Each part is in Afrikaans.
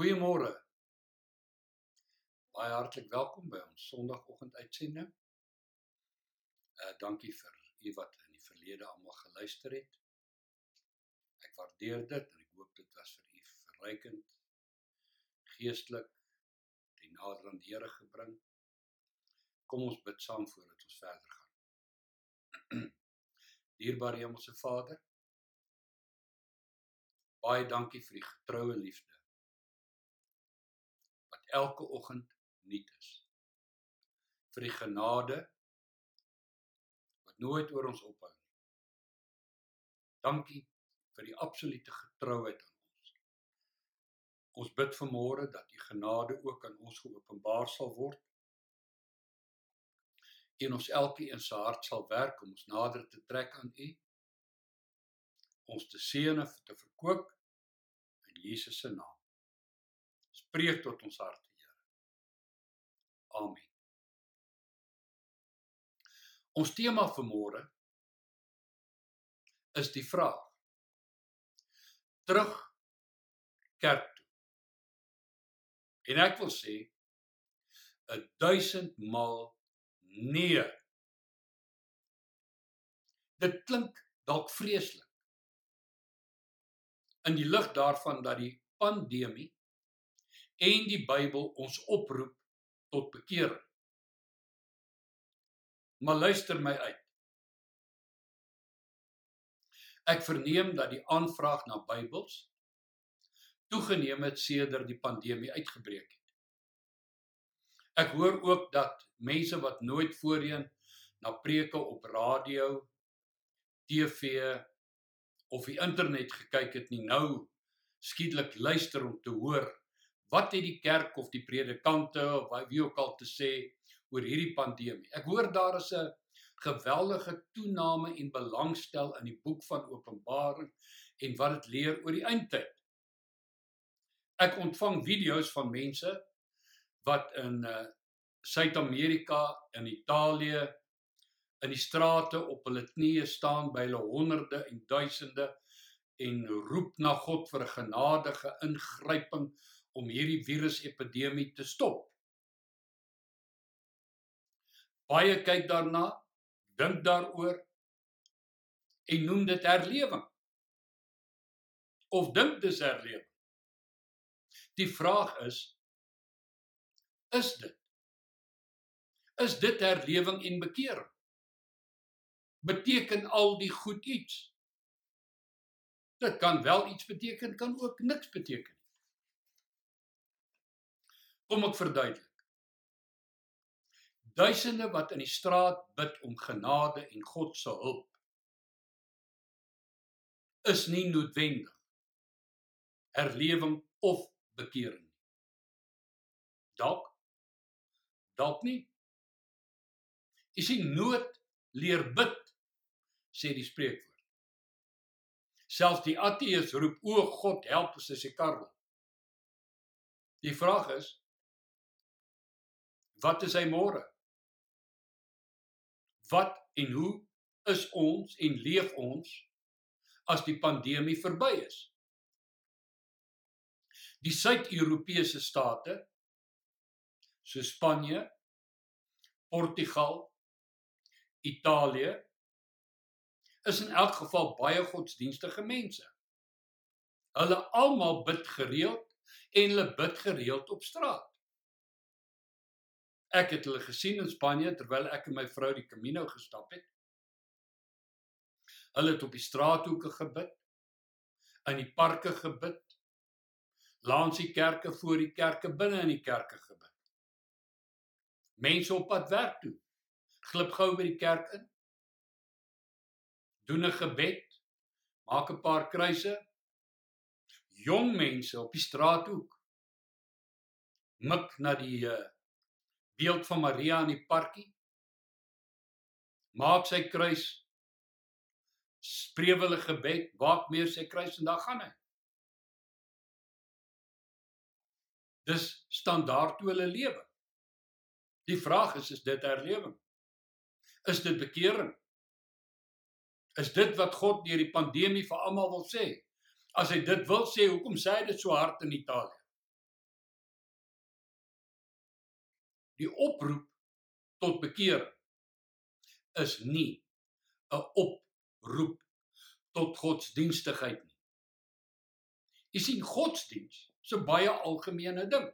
Goeiemôre. Baie hartlik welkom by ons Sondagoggend uitsending. Uh dankie vir u wat in die verlede almal geluister het. Ek waardeer dit en ek hoop dit was vir u verrykend geestelik die nader aan die Here gebring. Kom ons bid saam voordat ons verder gaan. Dierbare Hemelse Vader, baie dankie vir die getroue liefde elke oggend nuut is. Vir die genade wat nooit oor ons ophou nie. Dankie vir die absolute getrouheid aan ons. Ons bid vanmôre dat u genade ook aan ons geopenbaar sal word. En ons elkeen se hart sal werk om ons nader te trek aan u. Ons te seën en te verkoop in Jesus se naam spreek tot ons harte, Here. Amen. Ons tema vir môre is die vraag: terug kerk toe. En ek wil sê 'n duisend maal nee. Dit klink dalk vreeslik. In die lig daarvan dat die pandemie en die Bybel ons oproep tot bekering. Maar luister my uit. Ek verneem dat die aanvraag na Bybels toegeneem het sedert die pandemie uitgebreek het. Ek hoor ook dat mense wat nooit voorheen na preke op radio, TV of die internet gekyk het nie, nou skielik luister om te hoor wat het die kerk of die predikante of wie ook al te sê oor hierdie pandemie. Ek hoor daar is 'n geweldige toename en belangstel in die boek van Openbaring en wat dit leer oor die eindtyd. Ek ontvang video's van mense wat in uh Suid-Amerika en Italië in die strate op hulle knieë staan by hulle honderde en duisende en roep na God vir 'n genadige ingryping om hierdie virusepidemie te stop. Baie kyk daarna, dink daaroor en noem dit herlewing. Of dink dis herlewing. Die vraag is is dit is dit herlewing en bekering? Beteken al die goed iets? Dit kan wel iets beteken, kan ook niks beteken. Kom ek verduidelik. Duisende wat in die straat bid om genade en God se hulp is nie noodwendig herlewing of bekering nie. Dalk dalk nie. Is die nood leer bid sê die spreekwoord. Selfs die ateës roep o God help as hy karwel. Die vraag is Wat is hy môre? Wat en hoe is ons en leef ons as die pandemie verby is? Die Suid-Europese state so Spanje, Portugal, Italië is in elk geval baie godsdienstige mense. Hulle almal bid gereeld en hulle bid gereeld op straat. Ek het hulle gesien in Spanje terwyl ek en my vrou die Camino gestap het. Hulle het op die straathoeke gebid, in die parke gebid, langs die kerke voor die kerke binne in die kerke gebid. Mense op pad werk toe, glip gou by die kerk in, doen 'n gebed, maak 'n paar kruise. Jong mense op die straathoek mik na die uh, beeld van Maria in die parkie. Maak sy kruis. Spreek hulle gebed, waak meer sy kruis en dan gaan hy. Dis standaard hoe hulle lewe. Die vraag is is dit herlewing? Is dit bekering? Is dit wat God deur die pandemie vir almal wil sê? As hy dit wil sê, hoekom sê hy dit so hard in Italië? Die oproep tot bekering is nie 'n oproep tot godsdienstigheid nie. Jy sien godsdiens so baie algemene ding.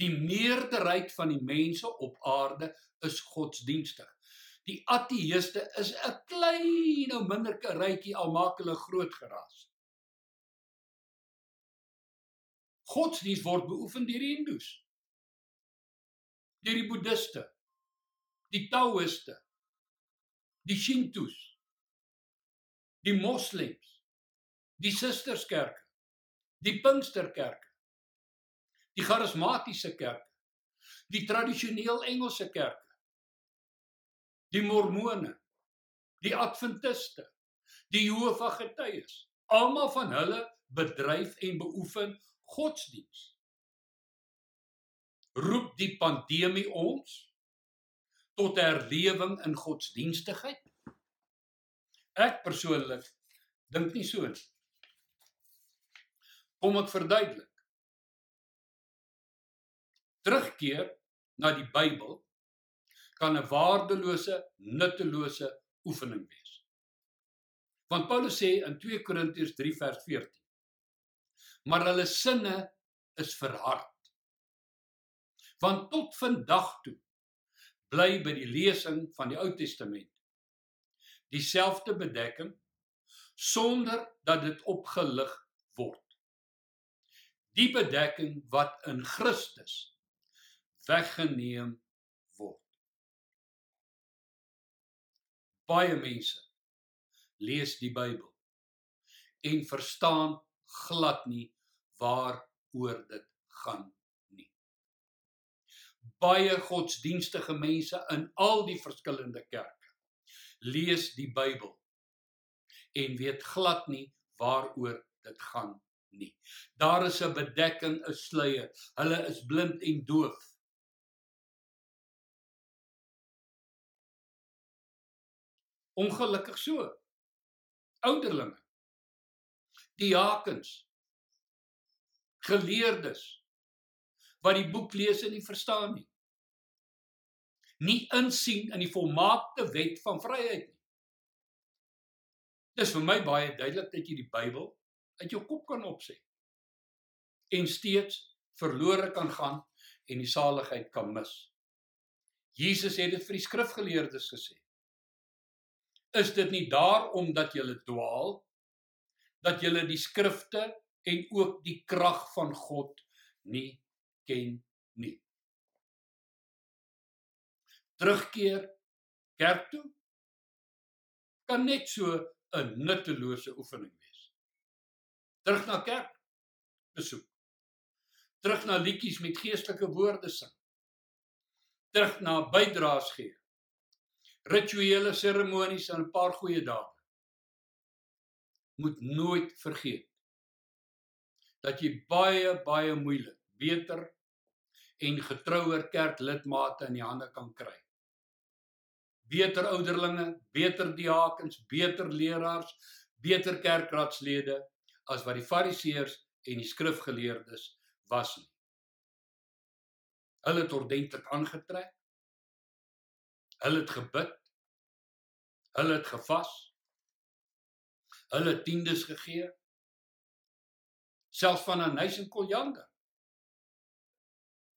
Die meerderheid van die mense op aarde is godsdienstig. Die ateëste is 'n klein ou minder karetjie al maak hulle groot geraas. Godsdiens word beoefen deur die Hindoes. Deur die Boeddiste. Die Taoïste. Die Shintoes. Die Moslems. Die Susterskerke. Die Pinksterkerke. Die Charismatiese kerke. Die tradisioneel Engelse kerke. Die Mormone. Die Adventiste. Die Jehova getuies. Almal van hulle bedryf en beoefen godsdiens. Roep die pandemie ons tot herlewing in godsdienstigheid? Ek persoonlik dink nie so nie. Kom ek verduidelik. Terugkeer na die Bybel kan 'n waardelose, nuttelose oefening wees. Want Paulus sê in 2 Korintiërs 3 vers 14 maar hulle sinne is verhard. Want tot vandag toe bly by die lesing van die Ou Testament dieselfde bedekking sonder dat dit opgelig word. Die bedekking wat in Christus weggeneem word. Baie mense lees die Bybel en verstaan glad nie waaroor dit gaan nie. Baie godsdienstige mense in al die verskillende kerke lees die Bybel en weet glad nie waaroor dit gaan nie. Daar is 'n bedekking, 'n sluier. Hulle is blind en doof. Ongelukkig so. Ouderlinge diakens geleerdes wat die boek lees en nie verstaan nie. Nie insien in die volmaakte wet van vryheid nie. Dis vir my baie duidelik dat jy die Bybel uit jou kop kan opsê en steeds verlore kan gaan en die saligheid kan mis. Jesus het dit vir die skrifgeleerdes gesê. Is dit nie daarom dat jy dwaal dat julle die skrifte en ook die krag van God nie ken nie. Terugkeer kerk toe kan net so 'n nuttelose oefening wees. Terug na kerk besoek. Terug na liedjies met geestelike woorde sing. Terug na bydraes gee. Rituele seremonies en 'n paar goeie dae moet nooit vergeet dat jy baie baie moeilik beter en getrouer kerklidmate in die hande kan kry. Beter ouderlinge, beter diakens, beter leraars, beter kerkraadslede as wat die fariseërs en die skrifgeleerdes was nie. Hulle het ordentlik aangetrek. Hulle het gebid. Hulle het gevas hulle tiendes gegee selfs van Anys en Koljander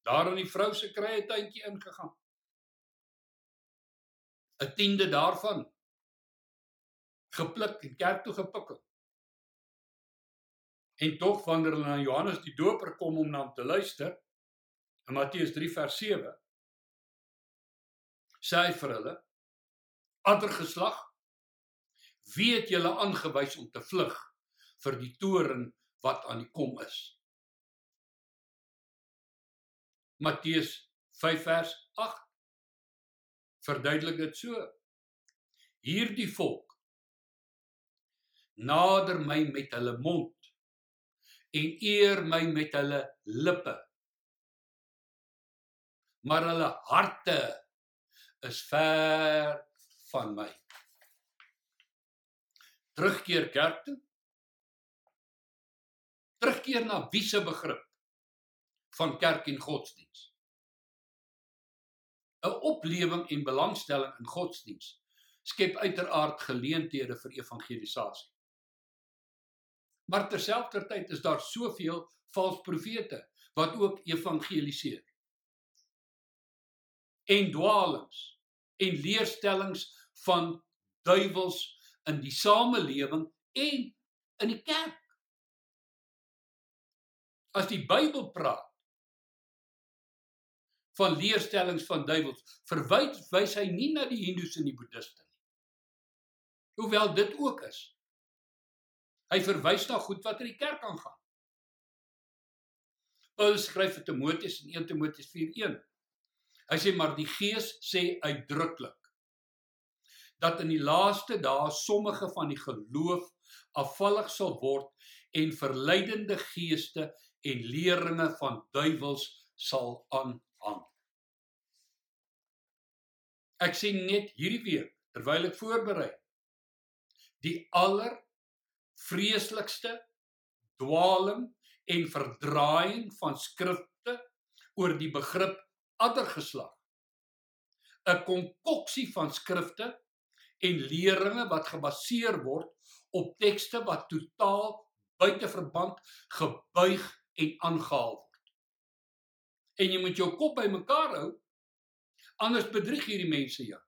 daar in die vrou se krye tuintjie ingegaan 'n tiende daarvan gepluk en kerk toe gepikkel en tog wanneer hulle na Johannes die doper kom om na hom te luister in Matteus 3 vers 7 sê hy vir hulle ander geslag Wie het julle aangewys om te vlug vir die toren wat aan die kom is? Matteus 5 vers 8 verduidelik dit so. Hierdie volk nader my met hulle mond en eer my met hulle lippe. Maar hulle harte is ver van my terugkeer kerk toe? Terugkeer na wie se begrip van kerk en godsdiens? 'n oplewing en belangstelling in godsdiens skep uiteraard geleenthede vir evangelisasie. Maar terselfdertyd is daar soveel vals profete wat ook evangeliseer. En dwaalings en leerstellings van duiwels in die samelewing en in die kerk. As die Bybel praat van leerstellings van duiwels, verwys wys hy nie na die Hindoes en die Boeddiste nie. Hoewel dit ook is. Hy verwys na goed wat in die kerk aangaan. Paulus skryf vir Timoteus in 1 Timoteus 4:1. Hy sê maar die Gees sê uitdruklik dat in die laaste dae sommige van die geloof afvallig sal word en verleidende geeste en leeringe van duiwels sal aanhang. Ek sien net hierdie week terwyl ek voorberei die aller vreeslikste dwaaling en verdraaiing van skrifte oor die begrip addergeslag. 'n konkoksie van skrifte en leringe wat gebaseer word op tekste wat totaal buite verband gebuig en aangehaal word. En jy moet jou kop bymekaar hou anders bedrieg hierdie mense jou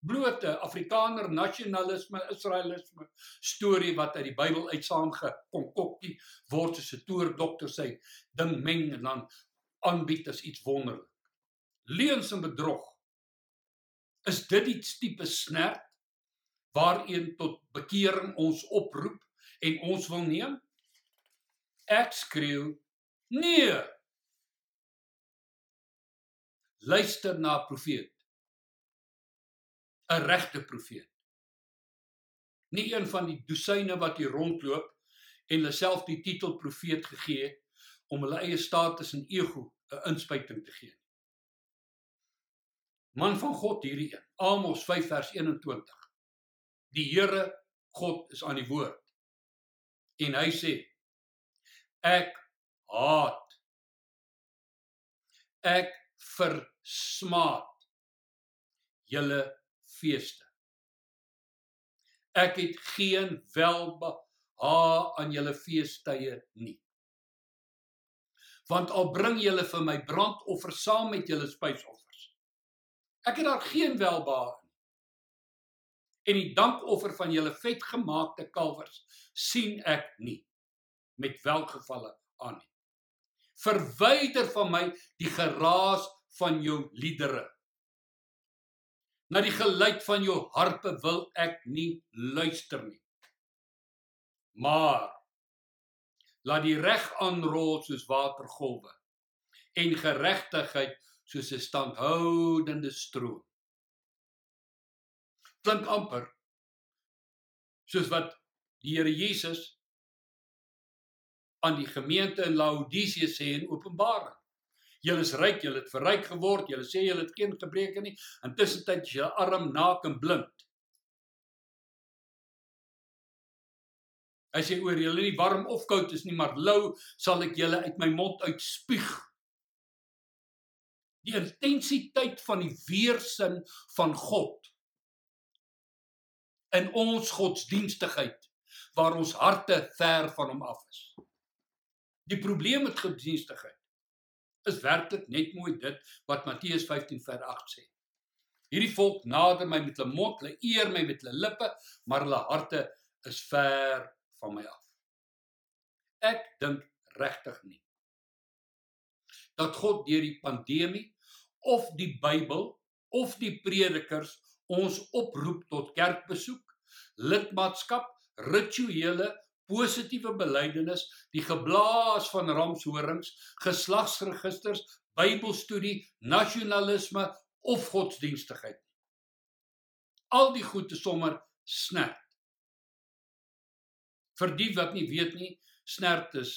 blote Afrikaner nasionalisme, Israelisme storie wat uit die Bybel uit saamgekonkokkie word soos 'n toerdokter sê, ding meng en dan aanbied as iets wonderlik. Leuns en bedrog. Is dit die tipe snert waarheen tot bekering ons oproep en ons wil neem? Ek skreeu: Nee. Luister na profeet. 'n regte profeet. Nie een van die dosyne wat hier rondloop en hulle self die titel profeet gegee het om hulle eie status en ego 'n inspuiting te gee. Man van God hierdie een. Amos 5 vers 21. Die Here God is aan die woord. En hy sê: Ek haat. Ek versmaat julle feeste. Ek het geen welbehae aan julle feestydde nie. Want al bring julle vir my brandoffer saam met julle spysoffers. Ek het daar geen welbehae nie. En die dankoffer van julle vetgemaakte kalwers sien ek nie met welgevalle aan nie. Verwyder van my die geraas van jou liedere. Na die geluid van jou harpe wil ek nie luister nie. Maar laat die reg aanrol soos watergolwe en geregtigheid soos 'n standhoudende stroom. Klink amper soos wat die Here Jesus aan die gemeente in Laodicea sê in Openbaring. Julle is ryk, julle het verryk geword, julle sê julle het geen gebreke nie. Intussen tyd is julle arm, naak en blind. As jy oor julle nie warm of koud is nie, maar lou, sal ek julle uit my mond uitspuug. Die intensiteit van die weersin van God in ons godsdienstigheid waar ons harte ver van hom af is. Die probleem met godsdienstigheid is werklik net mooi dit wat Matteus 15 vers 8 sê. Hierdie volk nader my met hulle mond, hulle eer my met hulle lippe, maar hulle harte is ver van my af. Ek dink regtig nie dat God deur die pandemie of die Bybel of die predikers ons oproep tot kerkbesoek, lidmaatskap, rituele positiewe belydenis, die geblaas van ramshorings, geslagsregisters, Bybelstudie, nasionalisme of godsdienstigheid. Al die goed is sommer snert. Vir die wat nie weet nie, snert is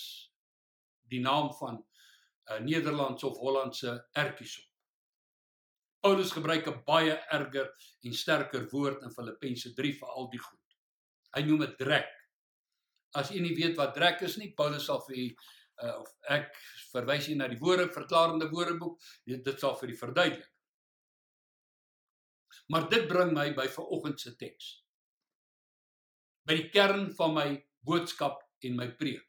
die naam van 'n uh, Nederlandse of Hollandse ertjiesop. Paulus gebruik 'n baie erger en sterker woord in Filippense 3 vir al die goed. Hy noem dit drek as jy nie weet wat drek is nie, Paulus sal vir uh, of ek verwys hier na die woorde verklarende woordeboek, dit, dit sal vir die verduidelik. Maar dit bring my by vanoggend se teks. By die kern van my boodskap en my preek.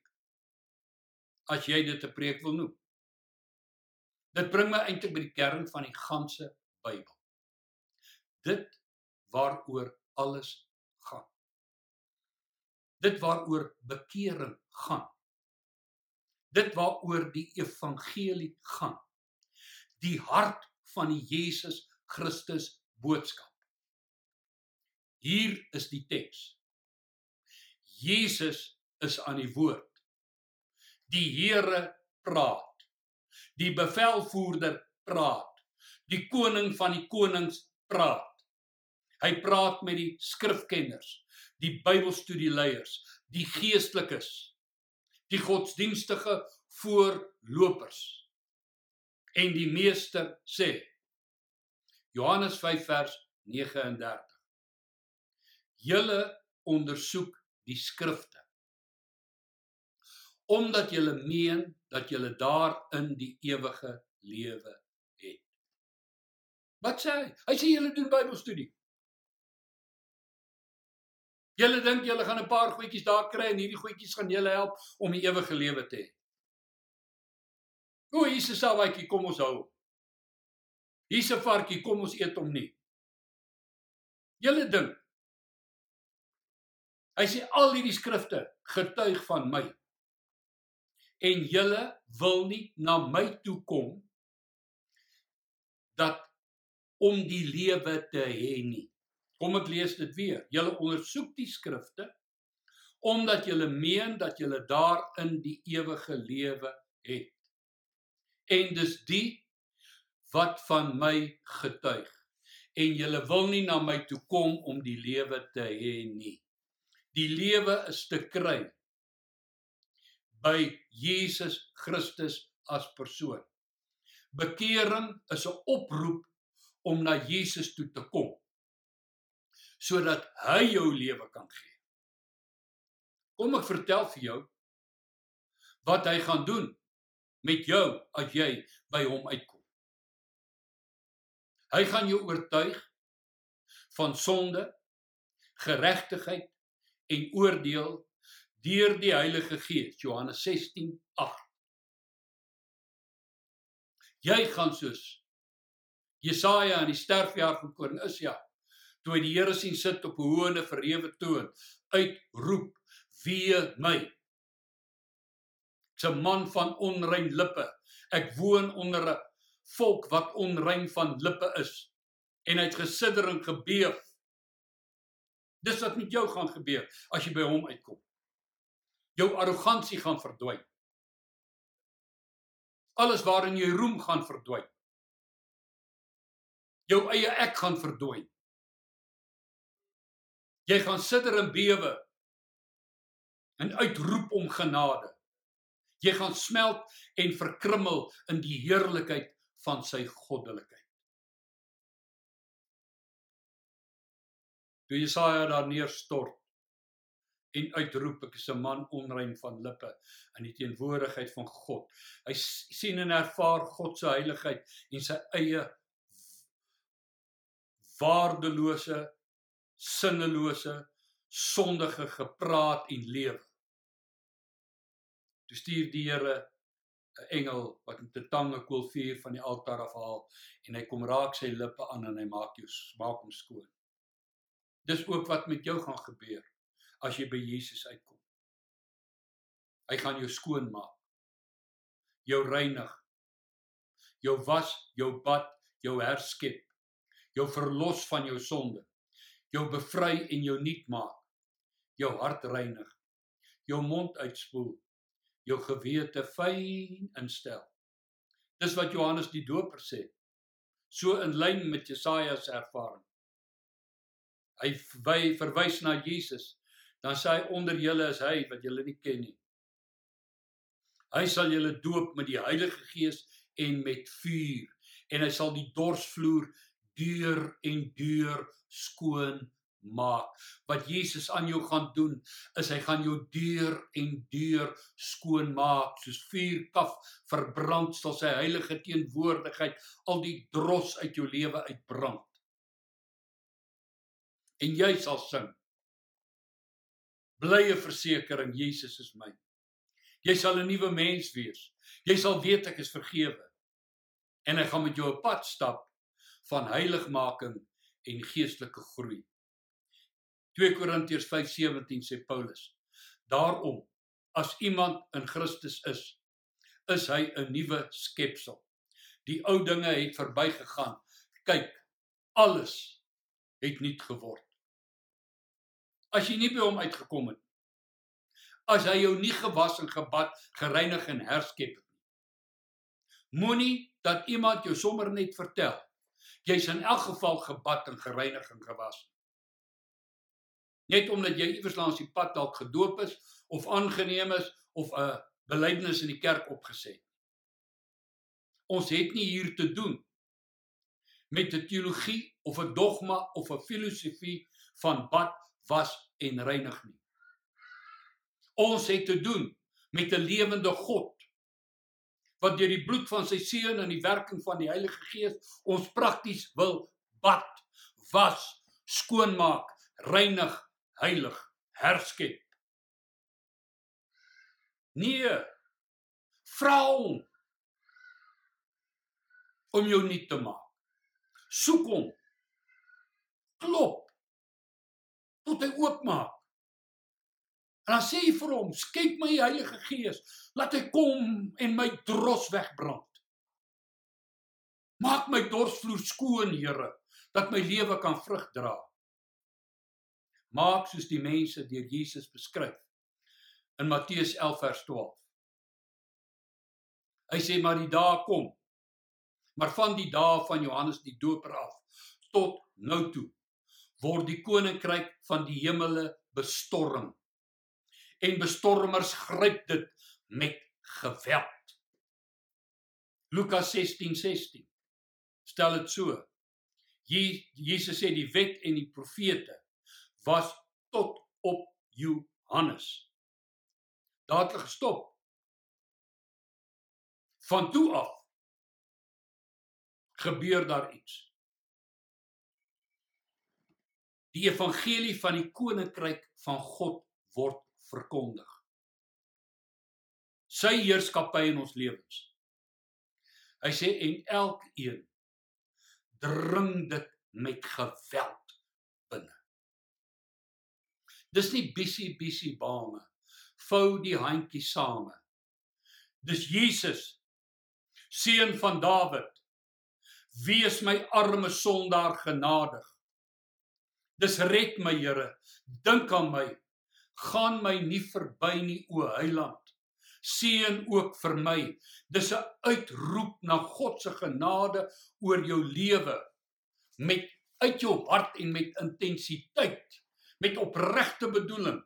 As jy dit 'n preek wil noem. Dit bring my eintlik by die kern van die ganse Bybel. Dit waaroor alles. Dit waaroor bekering gaan. Dit waaroor die evangelie gaan. Die hart van die Jesus Christus boodskap. Hier is die teks. Jesus is aan die woord. Die Here praat. Die bevelvoerder praat. Die koning van die konings praat. Hy praat met die skrifkenners, die Bybelstudieleiers, die geestelikes, die godsdienstige voorlopers. En die meester sê Johannes 5 vers 39. Julle ondersoek die skrifte omdat julle meen dat julle daarin die ewige lewe het. Wat sê hy? Hy sê julle doen Bybelstudie. Julle dink julle gaan 'n paar goedjies daar kry en hierdie goedjies gaan julle help om die ewige lewe te hê. O, Jesus sê watjie, kom ons hou. Hier's 'n varkie, kom ons eet hom nie. Julle dink. Hy sê al hierdie skrifte getuig van my. En julle wil nie na my toe kom dat om die lewe te hê nie. Kom ek lees dit weer. Julle ondersoek die skrifte omdat julle meen dat julle daarin die ewige lewe het. En dis die wat van my getuig. En julle wil nie na my toe kom om die lewe te hê nie. Die lewe is te kry by Jesus Christus as persoon. Bekering is 'n oproep om na Jesus toe te kom sodat hy jou lewe kan gee. Kom ek vertel vir jou wat hy gaan doen met jou as jy by hom uitkom. Hy gaan jou oortuig van sonde, geregtigheid en oordeel deur die Heilige Gees. Johannes 16:8. Jy gaan soos Jesaja in die sterfjaar van koning Isia toe hy die Here sien sit op 'n hoëne verhewe toon, uitroep: "Wee my! Ek's 'n man van onrein lippe. Ek woon onder 'n volk wat onrein van lippe is." En hy het gesidder en gebeef. Dis wat met jou gaan gebeur as jy by hom uitkom. Jou arrogansie gaan verdwyn. Alles waarin jy roem gaan verdwyn. Jou eie ek gaan verdwyn. Jy gaan sidder en bewe en uitroep om genade. Jy gaan smelt en verkrummel in die heerlikheid van sy goddelikheid. Toe Jesaja daar neerstort en uitroep ek is 'n man onrein van lippe in die teenwoordigheid van God. Hy sien en ervaar God se heiligheid en sy eie waardelose sinnelose sondige gepraat en lewe. Toe stuur die Here 'n engel wat met 'n tang 'n koolvuur van die altaar afhaal en hy kom raak sy lippe aan en hy maak jou maak hom skoon. Dis ook wat met jou gaan gebeur as jy by Jesus uitkom. Hy gaan jou skoon maak. Jou reinig. Jou was, jou bad, jou herskep. Jou verlos van jou sonde jou bevry en jou nuut maak, jou hart reinig, jou mond uitspoel, jou gewete fyn instel. Dis wat Johannes die Doper sê. So in lyn met Jesaja se ervaring. Hy wy verwys na Jesus, dan sê hy onder julle is hy wat julle nie ken nie. Hy sal julle doop met die Heilige Gees en met vuur en hy sal die dorsvloer deur en deur skoon maak. Wat Jesus aan jou gaan doen, is hy gaan jou deur en deur skoon maak, soos vuur kaf verbrand sal sy heilige teenwoordigheid al die dros uit jou lewe uitbrand. en jy sal sing. Blye versekering Jesus is my. Jy sal 'n nuwe mens wees. Jy sal weet ek is vergewe. En ek gaan met jou 'n pad stap van heiligmaking en geestelike groei. 2 Korintiërs 5:17 sê Paulus: Daarom as iemand in Christus is, is hy 'n nuwe skepsel. Die ou dinge het verbygegaan. Kyk, alles het nuut geword. As jy nie by hom uitgekom het as hy jou nie gewas en gebad, gereinig en herskep het nie. Moenie dat iemand jou sommer net vertel jy's in elk geval gebad en gereinig en gewas. Net omdat jy iewers langs die pad dalk gedoop is of aangeneem is of 'n belydenis in die kerk opgesê. Ons het nie hier te doen met 'n teologie of 'n dogma of 'n filosofie van bad, was en reinig nie. Ons het te doen met 'n lewende God wat deur die bloed van sy seun en die werking van die Heilige Gees ons prakties wil bad, was, skoonmaak, reinig, heilig, herskep. Nee. Vra hom om jou nie te maak. Soek hom. Klop. Tot hy oopmaak. En dan sê hy vir hom: "Skenk my Heilige Gees, laat hy kom en my dros wegbrand. Maak my dorsvloer skoon, Here, dat my lewe kan vrug dra." Maak soos die mense deur Jesus beskryf in Matteus 11 vers 12. Hy sê maar die dae kom. Maar van die dae van Johannes die Doper af tot nou toe word die koninkryk van die hemele bestorm en bestormers gryp dit met geweld. Lukas 16:16 16. stel dit so. Jesus sê die wet en die profete was tot op Johannes. Daar het gestop. Van toe af gebeur daar iets. Die evangelie van die koninkryk van God word verkondig. Sy heerskappy in ons lewens. Hy sê en elkeen dring dit met geweld binne. Dis nie bisie bisie bame. Vou die handjie same. Dis Jesus seun van Dawid. Wees my arme sondaar genadig. Dis red my Here. Dink aan my gaan my nie verby nie o Heiland. Seën ook vir my. Dis 'n uitroep na God se genade oor jou lewe met uit jou hart en met intensiteit, met opregte bedoeling.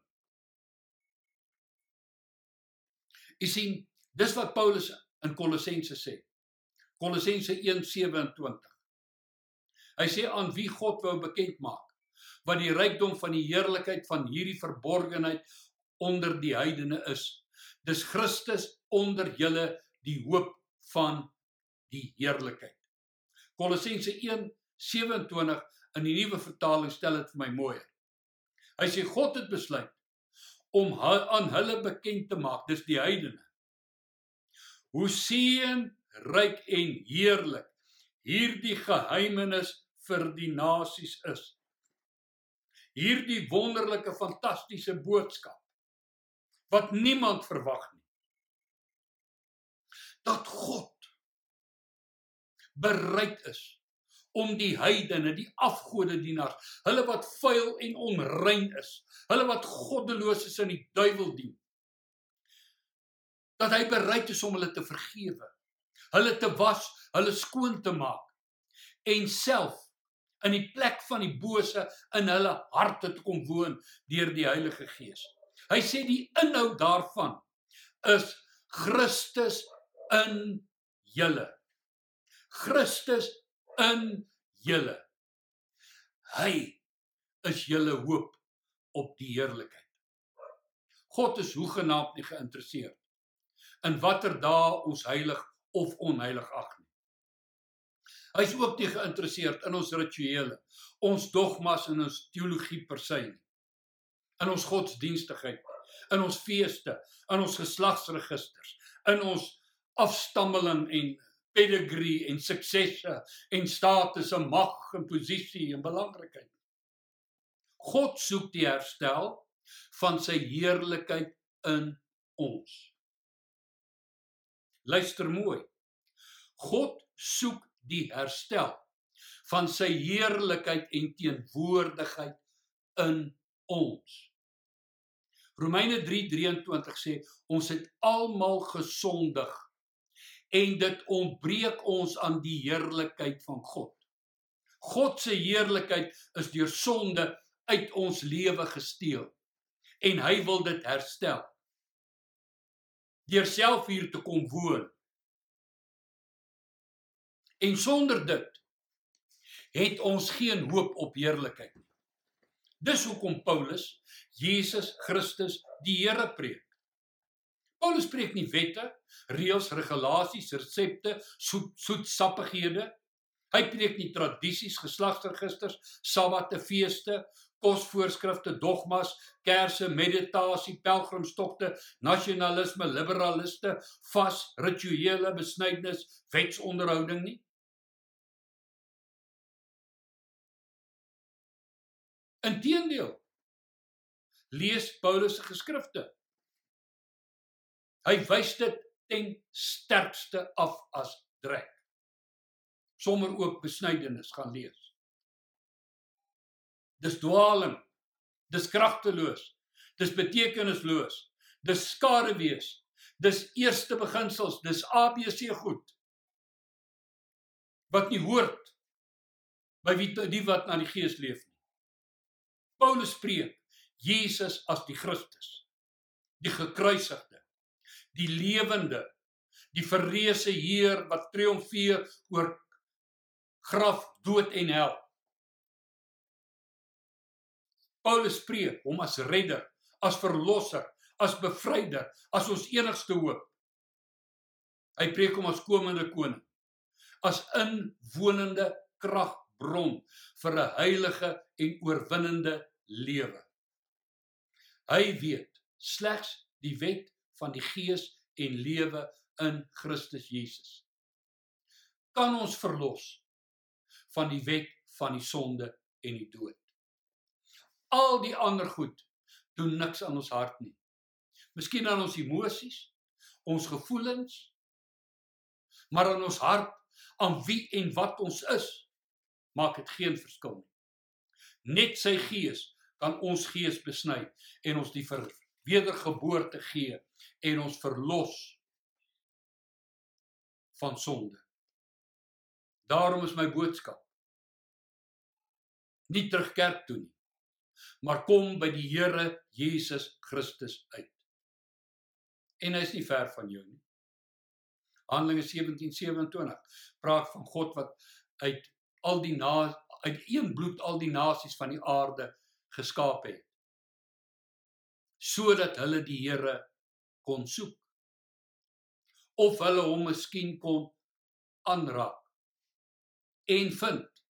Jy sien, dis wat Paulus in Kolossense sê. Kolossense 1:27. Hy sê aan wie God wou bekend maak wat die rykdom van die heerlikheid van hierdie verborgenheid onder die heidene is. Dis Christus onder julle die hoop van die heerlikheid. Kolossense 1:27 in die nuwe vertaling stel dit vir my mooi. Hy sê God het besluit om aan hulle bekend te maak, dis die heidene. Hoe seën ryk en heerlik hierdie geheimenis vir die nasies is hierdie wonderlike fantastiese boodskap wat niemand verwag nie. Dat God bereid is om die heidene, die afgode dienaars, hulle wat vuil en onrein is, hulle wat goddeloos is en die duiwel dien, dat hy bereid is om hulle te vergewe, hulle te was, hulle skoon te maak en self in die plek van die bose in hulle harte te kom woon deur die Heilige Gees. Hy sê die inhoud daarvan is Christus in julle. Christus in julle. Hy is julle hoop op die heerlikheid. God is hoegenaamd nie geïnteresseerd in watter dae ons heilig of onheilig ag nie. Hy's ook nie geïnteresseerd in ons rituele, ons dogmas en ons teologie per se nie. In ons godsdienstigheid, in ons feeste, in ons geslagsregisters, in ons afstammeling en pedigree en suksesse en status en mag en posisie en belangrikheid. God soek die herstel van sy heerlikheid in ons. Luister mooi. God soek die herstel van sy heerlikheid en teenwoordigheid in ons. Romeine 3:23 sê ons het almal gesondig en dit ontbreek ons aan die heerlikheid van God. God se heerlikheid is deur sonde uit ons lewe gesteel en hy wil dit herstel. Deur self hier te kom woon. En sonder dit het ons geen hoop op heerlikheid nie. Dis hoekom Paulus Jesus Christus die Here preek. Paulus preek nie wette, reëls, regulasies, resepte, soet soetsappighede. Hy preek nie tradisies, geslagsregisters, sabbate, feeste, kosvoorskrifte, dogmas, kerse, meditasie, pelgrimstogte, nasionalisme, liberaliste, vas, rituele, besnydenis, wetsonderhouding nie. Inteendeel lees Paulus se geskrifte Hy wys dit ten sterkste af as drek. Sommer ook besnydenis gaan lees. Dis dwaaling. Dis kragteloos. Dis betekenisloos. Dis skade wees. Dis eerste beginsels, dis ABC goed. Wat nie hoort by wie die wat na die Gees leef. Paulus spreek Jesus as die Christus, die gekruisigde die lewende, die verreëse Heer wat triomfeer oor graf, dood en hel. Paulus spreek hom as redder, as verlosser, as bevryder, as ons enigste hoop. Hy preek hom as komende koning, as inwonende kragbron vir 'n heilige en oorwinnende lewe. Hy weet slegs die wet van die gees en lewe in Christus Jesus. Kan ons verlos van die wet van die sonde en die dood. Al die ander goed doen niks aan ons hart nie. Miskien aan ons emosies, ons gevoelens, maar aan ons hart, aan wie en wat ons is, maak dit geen verskil nie. Net sy gees kan ons gees besny en ons die wedergeboorte gee en ons verlos van sonde. Daarom is my boodskap nie terug kerk toe nie, maar kom by die Here Jesus Christus uit. En hy is nie ver van jou nie. Handelinge 17:27 praat van God wat uit al die na uit een bloed al die nasies van die aarde geskaap het sodat hulle die Here kon soek of hulle hom miskien kon aanraak en vind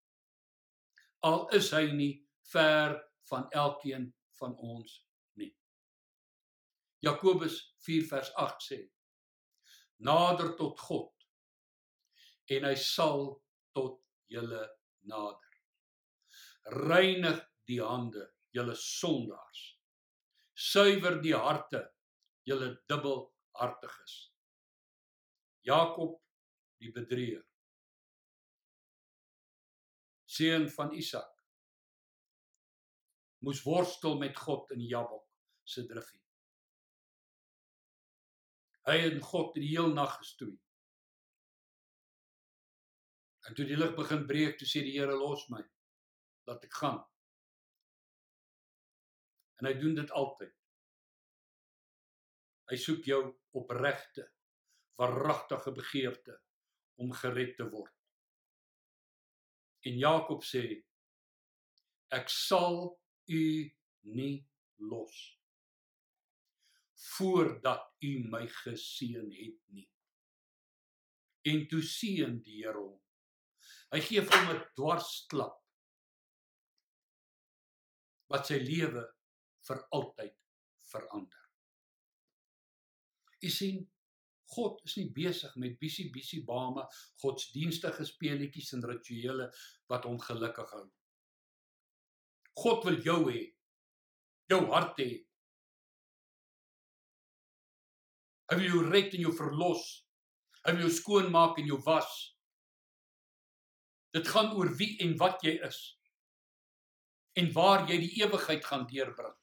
al is hy nie ver van elkeen van ons nie. Jakobus 4 vers 8 sê nader tot God en hy sal tot julle nader reinig die hande julle sondaars. Suiwer die harte julle dubbelhartiges. Jakob die bedrieger. Seun van Isak. Moes worstel met God in Jabok se driffie hy het God die heel nag gestoei. En toe die lig begin breek toe sê die Here los my laat ek gaan En hy doen dit altyd. Hy soek jou opregte, waaragtige begeerte om gered te word. En Jakob sê ek sal u nie los voordat u my geseën het nie. En toe seën die Here hom. Hy gee hom 'n dwarsklap wat sy lewe vir altyd verander. U sien, God is nie besig met bisie bisie bame, godsdienstige speletjies en rituele wat hom gelukkig hou. God wil jou hê. Jou hart hê. Hy wil jou red en jou verlos. Hy wil jou skoon maak en jou was. Dit gaan oor wie en wat jy is en waar jy die ewigheid gaan deurbring.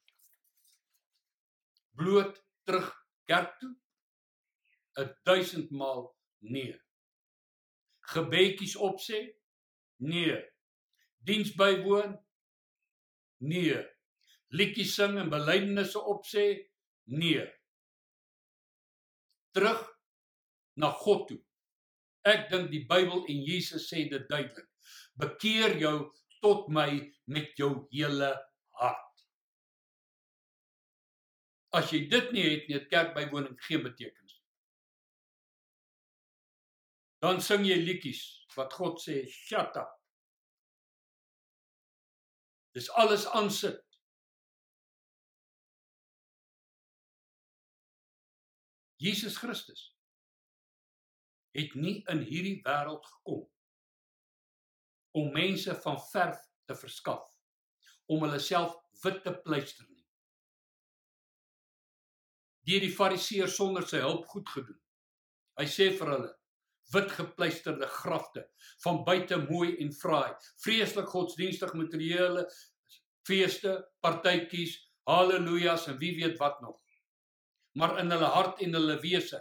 Bloot terug kerk toe? 1000 maal nee. Gebedjies opsê? Nee. Diens bywoon? Nee. Liedjies sing en belydenisse opsê? Nee. Terug na God toe. Ek dink die Bybel en Jesus sê dit duidelik. Bekeer jou tot my met jou hele hart. As jy dit nie het nie, het kerkbywoning geen betekenis. Dan sing jy liedjies wat God sê, "Shut up." Dis alles aansit. Jesus Christus het nie in hierdie wêreld gekom om mense van verf te verskaf om hulle self wit te pleister nie. Deur die fariseërs sonder sy hulp goed gedoen. Hy sê vir hulle wit gepleisterde grafte van buite mooi en fraai, vreeslik godsdienstig materiële feeste, partytjies, haleluja's en wie weet wat nog. Maar in hulle hart en hulle wese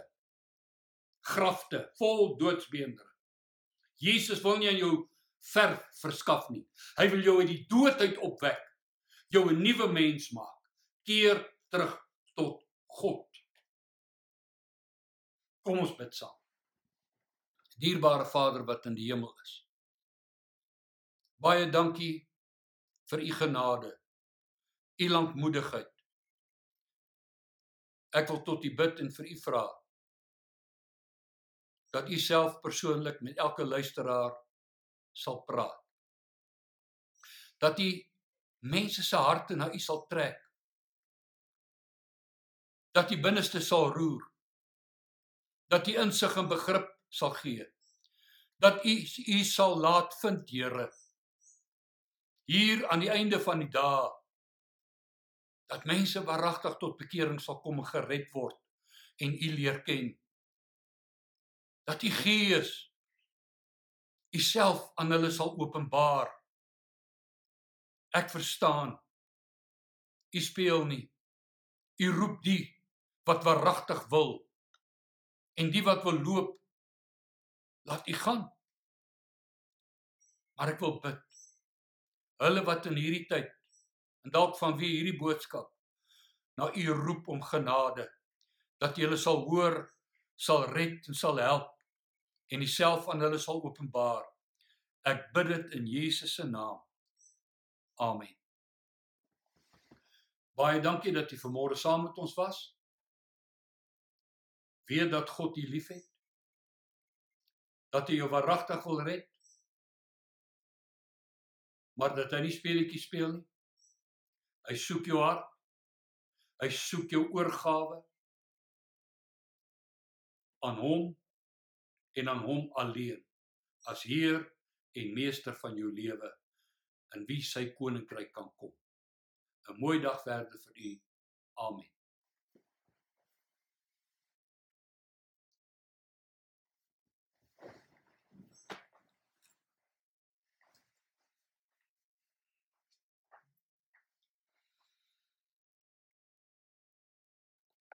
grafte vol doodsbeender. Jesus wil nie aan jou ver verskaf nie. Hy wil jou uit die dood uit opwek, jou 'n nuwe mens maak, keer terug tot God. Kom ons bid saam. Dierbare Vader wat in die hemel is. Baie dankie vir u genade, u lankmoedigheid. Ek wil tot u bid en vir u vra dat u self persoonlik met elke luisteraar sal praat. Dat u mense se harte na u sal trek. Dat u binneste sal roer. Dat u insig en begrip sal gee. Dat u u sal laat vind, Here. Hier aan die einde van die dae dat mense waaragtig tot bekering sal kom en gered word en u leer ken. Dat u Gees u self aan hulle sal openbaar. Ek verstaan. U speel nie. U roep die wat waaragtig wil en die wat wil loop laat u gaan. Maar ek wil bid hulle wat in hierdie tyd en dalk van wie hierdie boodskap na u roep om genade dat jy hulle sal hoor, sal red en sal help en Uself aan hulle sal openbaar. Ek bid dit in Jesus se naam. Amen. Baie dankie dat jy vanmôre saam met ons was. Weet dat God u liefhet. Dat hy jou waaragtig wil red. Maar dat hy nie speletjies speel nie. Hy soek jou hart. Hy soek jou oorgawe aan hom en aan hom alleen as heer en meester van jou lewe in wie sy koninkryk kan kom. 'n Mooi dag verder vir u. Amen.